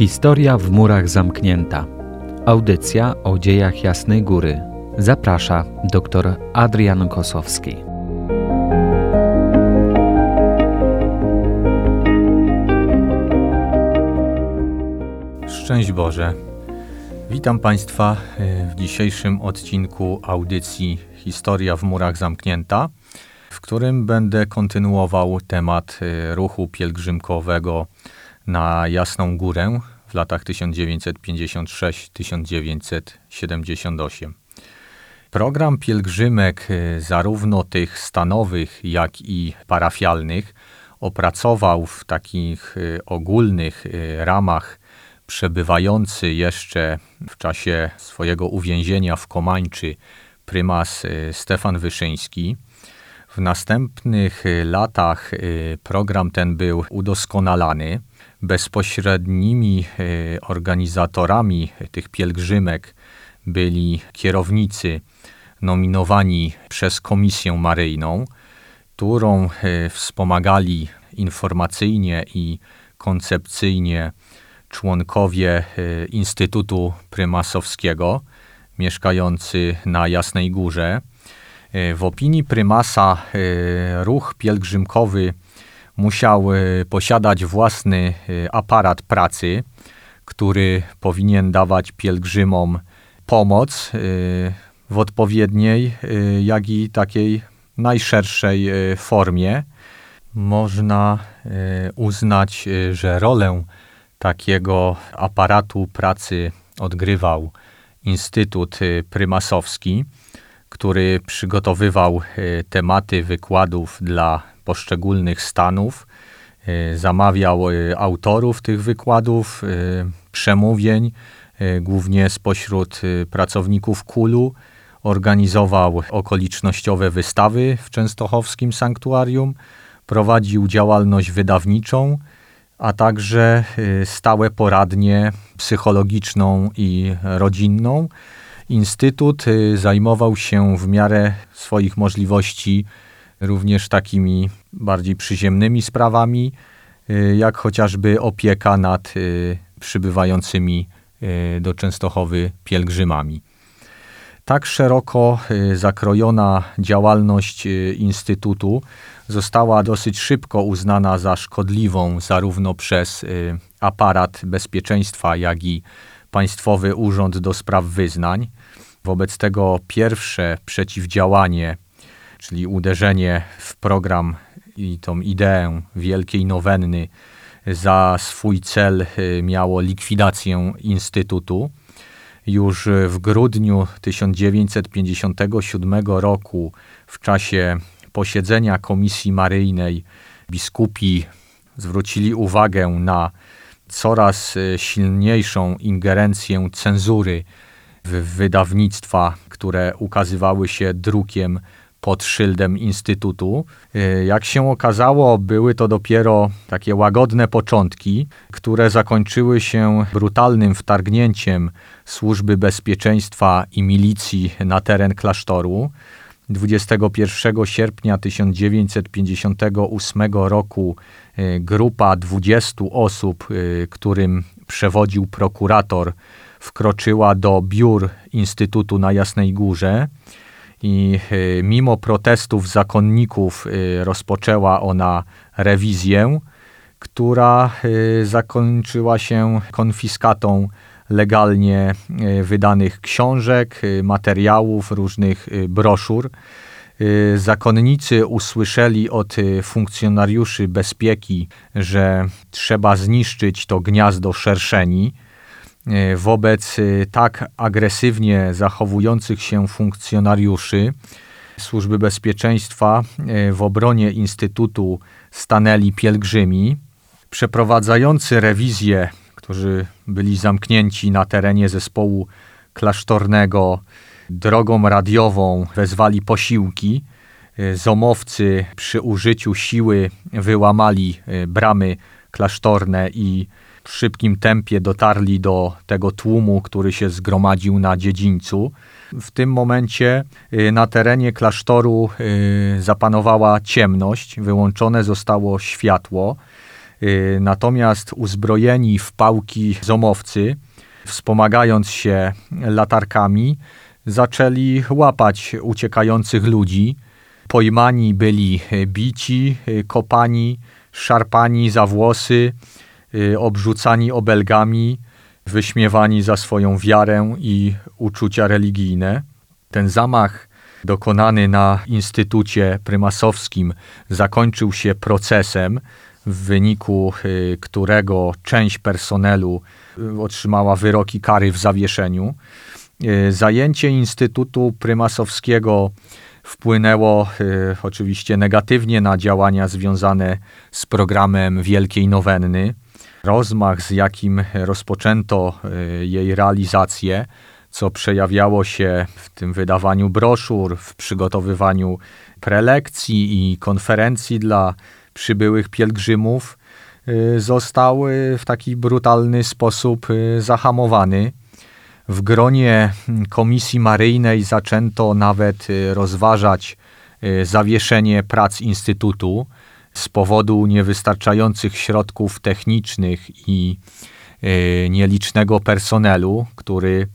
Historia w murach zamknięta. Audycja o dziejach Jasnej Góry. Zaprasza dr Adrian Kosowski. Szczęść Boże. Witam Państwa e, w dzisiejszym odcinku audycji Historia w murach zamknięta, w którym będę kontynuował temat e, ruchu pielgrzymkowego na Jasną Górę w latach 1956-1978. Program pielgrzymek, e, zarówno tych stanowych, jak i parafialnych, opracował w takich ogólnych ramach przebywający jeszcze w czasie swojego uwięzienia w Komańczy prymas y, Stefan Wyszyński. W następnych y, latach y, program ten był udoskonalany. Bezpośrednimi organizatorami tych pielgrzymek byli kierownicy nominowani przez Komisję Maryjną, którą wspomagali informacyjnie i koncepcyjnie członkowie y, Instytutu Prymasowskiego, mieszkający na Jasnej Górze. W opinii prymasa ruch pielgrzymkowy musiał posiadać własny aparat pracy, który powinien dawać pielgrzymom pomoc w odpowiedniej, jak i takiej najszerszej formie. Można uznać, że rolę takiego aparatu pracy odgrywał Instytut Prymasowski, który przygotowywał tematy wykładów dla poszczególnych stanów, y, zamawiał autorów tych wykładów, przemówień, głównie spośród pracowników KULU, organizował okolicznościowe wystawy w Częstochowskim Sanktuarium, prowadził działalność wydawniczą, a także y, stałe poradnie psychologiczną i rodzinną. Instytut y, zajmował się w miarę swoich możliwości również takimi bardziej przyziemnymi sprawami, y, jak chociażby opieka nad przybywającymi do Częstochowy pielgrzymami. Tak szeroko zakrojona działalność Instytutu została dosyć szybko uznana za szkodliwą zarówno przez y, aparat bezpieczeństwa, jak i Państwowy Urząd do Spraw Wyznań. Wobec tego pierwsze przeciwdziałanie, czyli uderzenie w program i tą ideę wielkiej nowenny, za swój cel y, miało likwidację Instytutu. Już w grudniu 1957 roku, w czasie posiedzenia Komisji Maryjnej biskupi zwrócili uwagę na coraz e, silniejszą ingerencję cenzury w wydawnictwa, które ukazywały się drukiem pod szyldem Instytutu. E, jak się okazało, były to dopiero takie łagodne początki, które zakończyły się brutalnym wtargnięciem służby bezpieczeństwa i milicji na teren klasztoru. 21 sierpnia 1958 roku e, grupa 20 osób, e, którym przewodził prokurator, wkroczyła do biur Instytutu na Jasnej Górze i e, mimo protestów zakonników rozpoczęła ona rewizję, która zakończyła się konfiskatą legalnie e, wydanych książek, e, materiałów, różnych e, broszur. Zakonnicy usłyszeli od funkcjonariuszy bezpieki, że trzeba zniszczyć to gniazdo szerszeni. Wobec tak agresywnie zachowujących się funkcjonariuszy Służby Bezpieczeństwa w obronie Instytutu stanęli pielgrzymi. Przeprowadzający rewizję którzy byli zamknięci na terenie zespołu klasztornego drogą radiową, wezwali posiłki. E, zomowcy przy użyciu siły wyłamali e, bramy klasztorne i w szybkim tempie dotarli do tego tłumu, który się zgromadził na dziedzińcu. W tym momencie e, na terenie klasztoru zapanowała ciemność, wyłączone zostało światło. Natomiast uzbrojeni w pałki zomowcy, wspomagając się latarkami, zaczęli łapać uciekających ludzi. Pojmani byli bici, kopani, szarpani za włosy, obrzucani obelgami, wyśmiewani za swoją wiarę i uczucia religijne. Ten zamach dokonany na Instytucie Prymasowskim zakończył się procesem, w wyniku y, którego część personelu y, otrzymała wyroki kary w zawieszeniu. Y, zajęcie Instytutu Prymasowskiego wpłynęło oczywiście negatywnie na działania związane z programem Wielkiej Nowenny. Rozmach, z jakim rozpoczęto jej realizację, co przejawiało się w tym wydawaniu broszur, w przygotowywaniu prelekcji i konferencji dla przybyłych pielgrzymów, y, został w taki brutalny sposób y, zahamowany. W gronie Komisji Maryjnej zaczęto nawet rozważać zawieszenie prac Instytutu z powodu niewystarczających środków technicznych i nielicznego personelu, który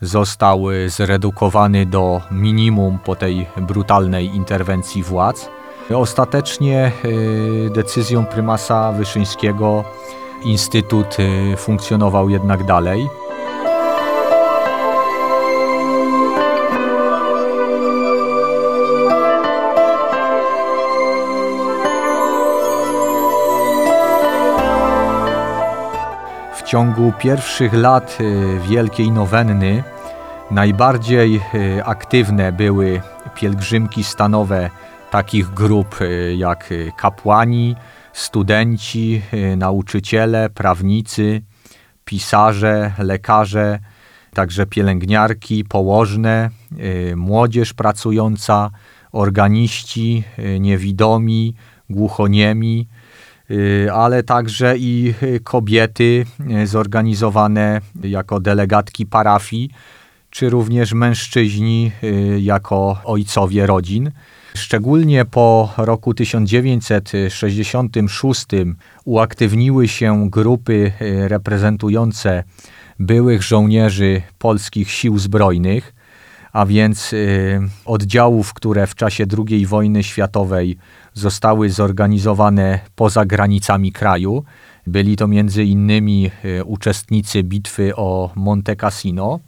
został zredukowany do minimum po tej brutalnej interwencji władz. Ostatecznie y, decyzją prymasa Wyszyńskiego Instytut funkcjonował jednak dalej. Ciągu pierwszych lat y, Wielkiej Nowenny najbardziej aktywne były pielgrzymki stanowe takich grup y, jak y, kapłani, studenci, y, nauczyciele, prawnicy, pisarze, lekarze, także pielęgniarki, położne, młodzież pracująca, organiści, niewidomi, głuchoniemi, ale także i kobiety zorganizowane jako delegatki parafii, czy również mężczyźni jako ojcowie rodzin. Szczególnie po roku 1966 uaktywniły się grupy reprezentujące byłych żołnierzy polskich sił zbrojnych, a więc e, oddziałów, które w czasie II wojny światowej zostały zorganizowane poza granicami kraju. Byli to między innymi e, uczestnicy bitwy o Monte Cassino,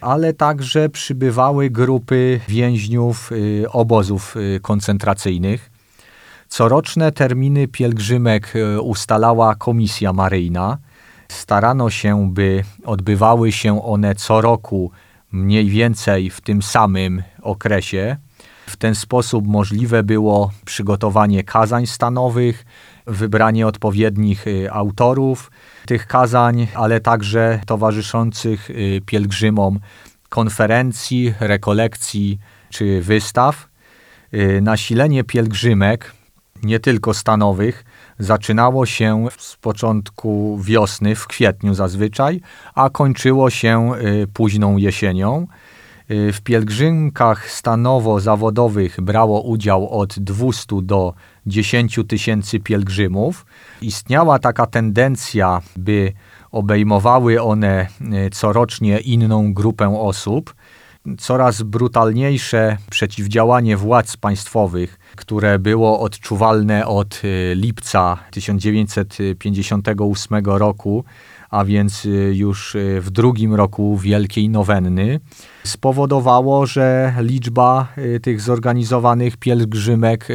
ale także przybywały grupy więźniów y, obozów y, koncentracyjnych. Coroczne terminy pielgrzymek y, ustalała Komisja Maryjna. Starano się, by odbywały się one co roku mniej więcej w tym samym okresie. W ten sposób możliwe było przygotowanie kazań stanowych, wybranie odpowiednich autorów, tych kazań, ale także towarzyszących y, pielgrzymom konferencji, rekolekcji czy wystaw. Y, nasilenie pielgrzymek, nie tylko stanowych, zaczynało się z początku wiosny, w kwietniu zazwyczaj, a kończyło się y, późną jesienią. W pielgrzymkach stanowo-zawodowych brało udział od 200 do 10 tysięcy pielgrzymów. Istniała taka tendencja, by obejmowały one e, corocznie inną grupę osób. Coraz brutalniejsze przeciwdziałanie władz państwowych, które było odczuwalne od e, lipca 1958 roku, a więc y, już y, w drugim roku Wielkiej Nowenny, spowodowało, że liczba y, tych zorganizowanych pielgrzymek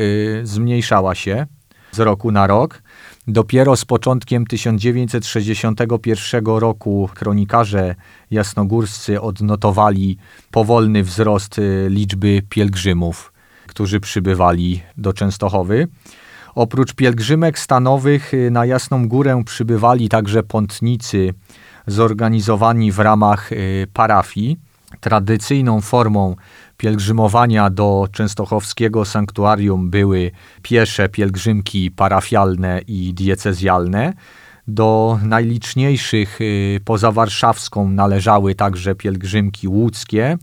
zmniejszała się z roku na rok. Dopiero z początkiem 1961 roku kronikarze jasnogórscy odnotowali powolny wzrost liczby pielgrzymów, którzy przybywali do Częstochowy. Oprócz pielgrzymek stanowych y, na Jasną Górę przybywali także pątnicy zorganizowani w ramach y, parafii. Tradycyjną formą pielgrzymowania do częstochowskiego sanktuarium były piesze pielgrzymki parafialne i diecezjalne. Do najliczniejszych y, poza warszawską należały także pielgrzymki łódzkie,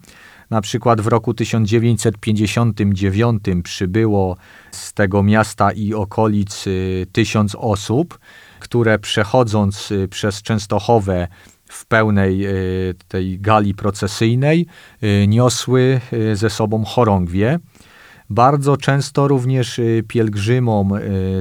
na przykład w roku 1959 przybyło z tego miasta i okolic y, tysiąc osób. które przechodząc przez Częstochowę w pełnej tej gali procesyjnej niosły ze sobą chorągwie. Bardzo często również pielgrzymom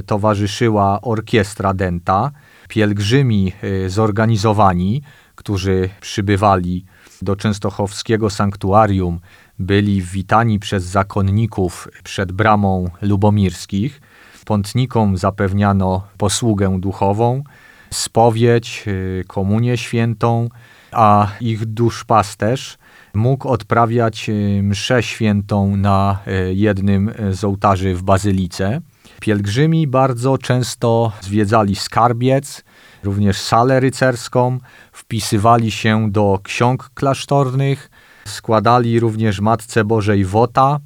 towarzyszyła orkiestra denta. Pielgrzymi zorganizowani, którzy przybywali do częstochowskiego sanktuarium, byli witani przez zakonników przed bramą lubomirskich. Pątnikom zapewniano posługę duchową, spowiedź, y, komunię świętą, a ich duszpasterz mógł odprawiać y, mszę świętą na y, jednym z ołtarzy w bazylice. Pielgrzymi bardzo często zwiedzali skarbiec, również salę rycerską, wpisywali się do ksiąg klasztornych, składali również Matce Bożej wota,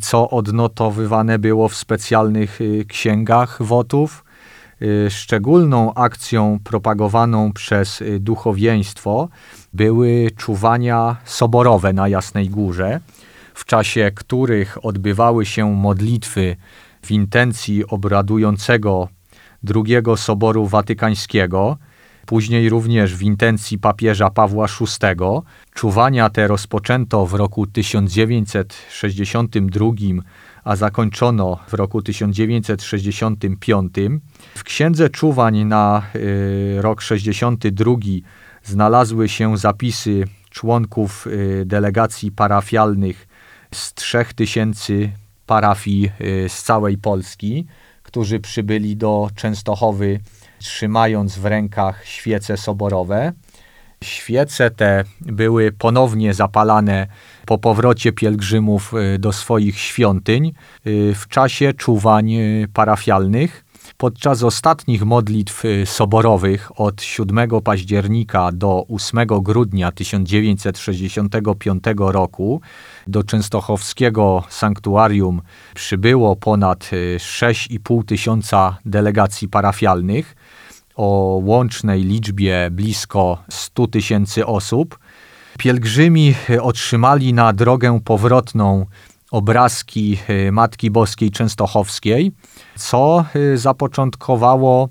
co odnotowywane było w specjalnych księgach wotów. Y, szczególną akcją propagowaną przez y, duchowieństwo były czuwania soborowe na Jasnej Górze, w czasie których odbywały się modlitwy w intencji obradującego II Soboru Watykańskiego, później również w intencji papieża Pawła VI. Czuwania te rozpoczęto w roku 1962, a zakończono w roku 1965. W księdze czuwań na y, rok 62 znalazły się zapisy członków y, delegacji parafialnych z 3000 parafii y, z całej Polski którzy przybyli do Częstochowy, trzymając w rękach świece soborowe. Świece te były ponownie zapalane po powrocie pielgrzymów y, do swoich świątyń y, w czasie czuwań y, parafialnych. Podczas ostatnich modlitw soborowych od 7 października do 8 grudnia 1965 roku do częstochowskiego sanktuarium przybyło ponad 6,5 tysiąca delegacji parafialnych o łącznej liczbie blisko 100 tysięcy osób. Pielgrzymi otrzymali na drogę powrotną obrazki y, Matki Boskiej Częstochowskiej, co y, zapoczątkowało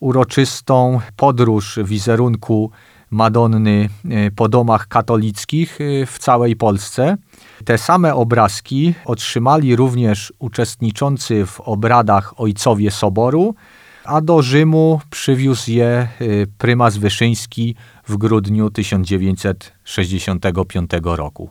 uroczystą podróż wizerunku Madonny po domach katolickich w całej Polsce. Te same obrazki otrzymali również uczestniczący w obradach ojcowie Soboru, a do Rzymu przywiózł je prymas Wyszyński w grudniu 1965 roku.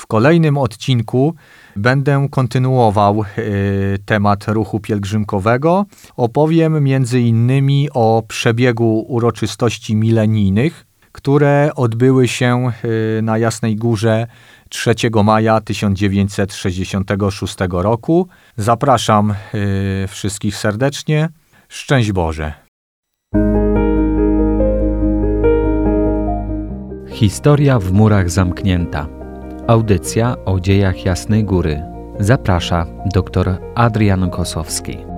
W kolejnym odcinku będę kontynuował y, temat ruchu pielgrzymkowego. Opowiem między innymi o przebiegu uroczystości milenijnych, które odbyły się y, na Jasnej Górze 3 maja 1966 roku. Zapraszam y, wszystkich serdecznie. Szczęść Boże. Historia w murach zamknięta. Audycja o dziejach Jasnej Góry. Zaprasza dr Adrian Kosowski.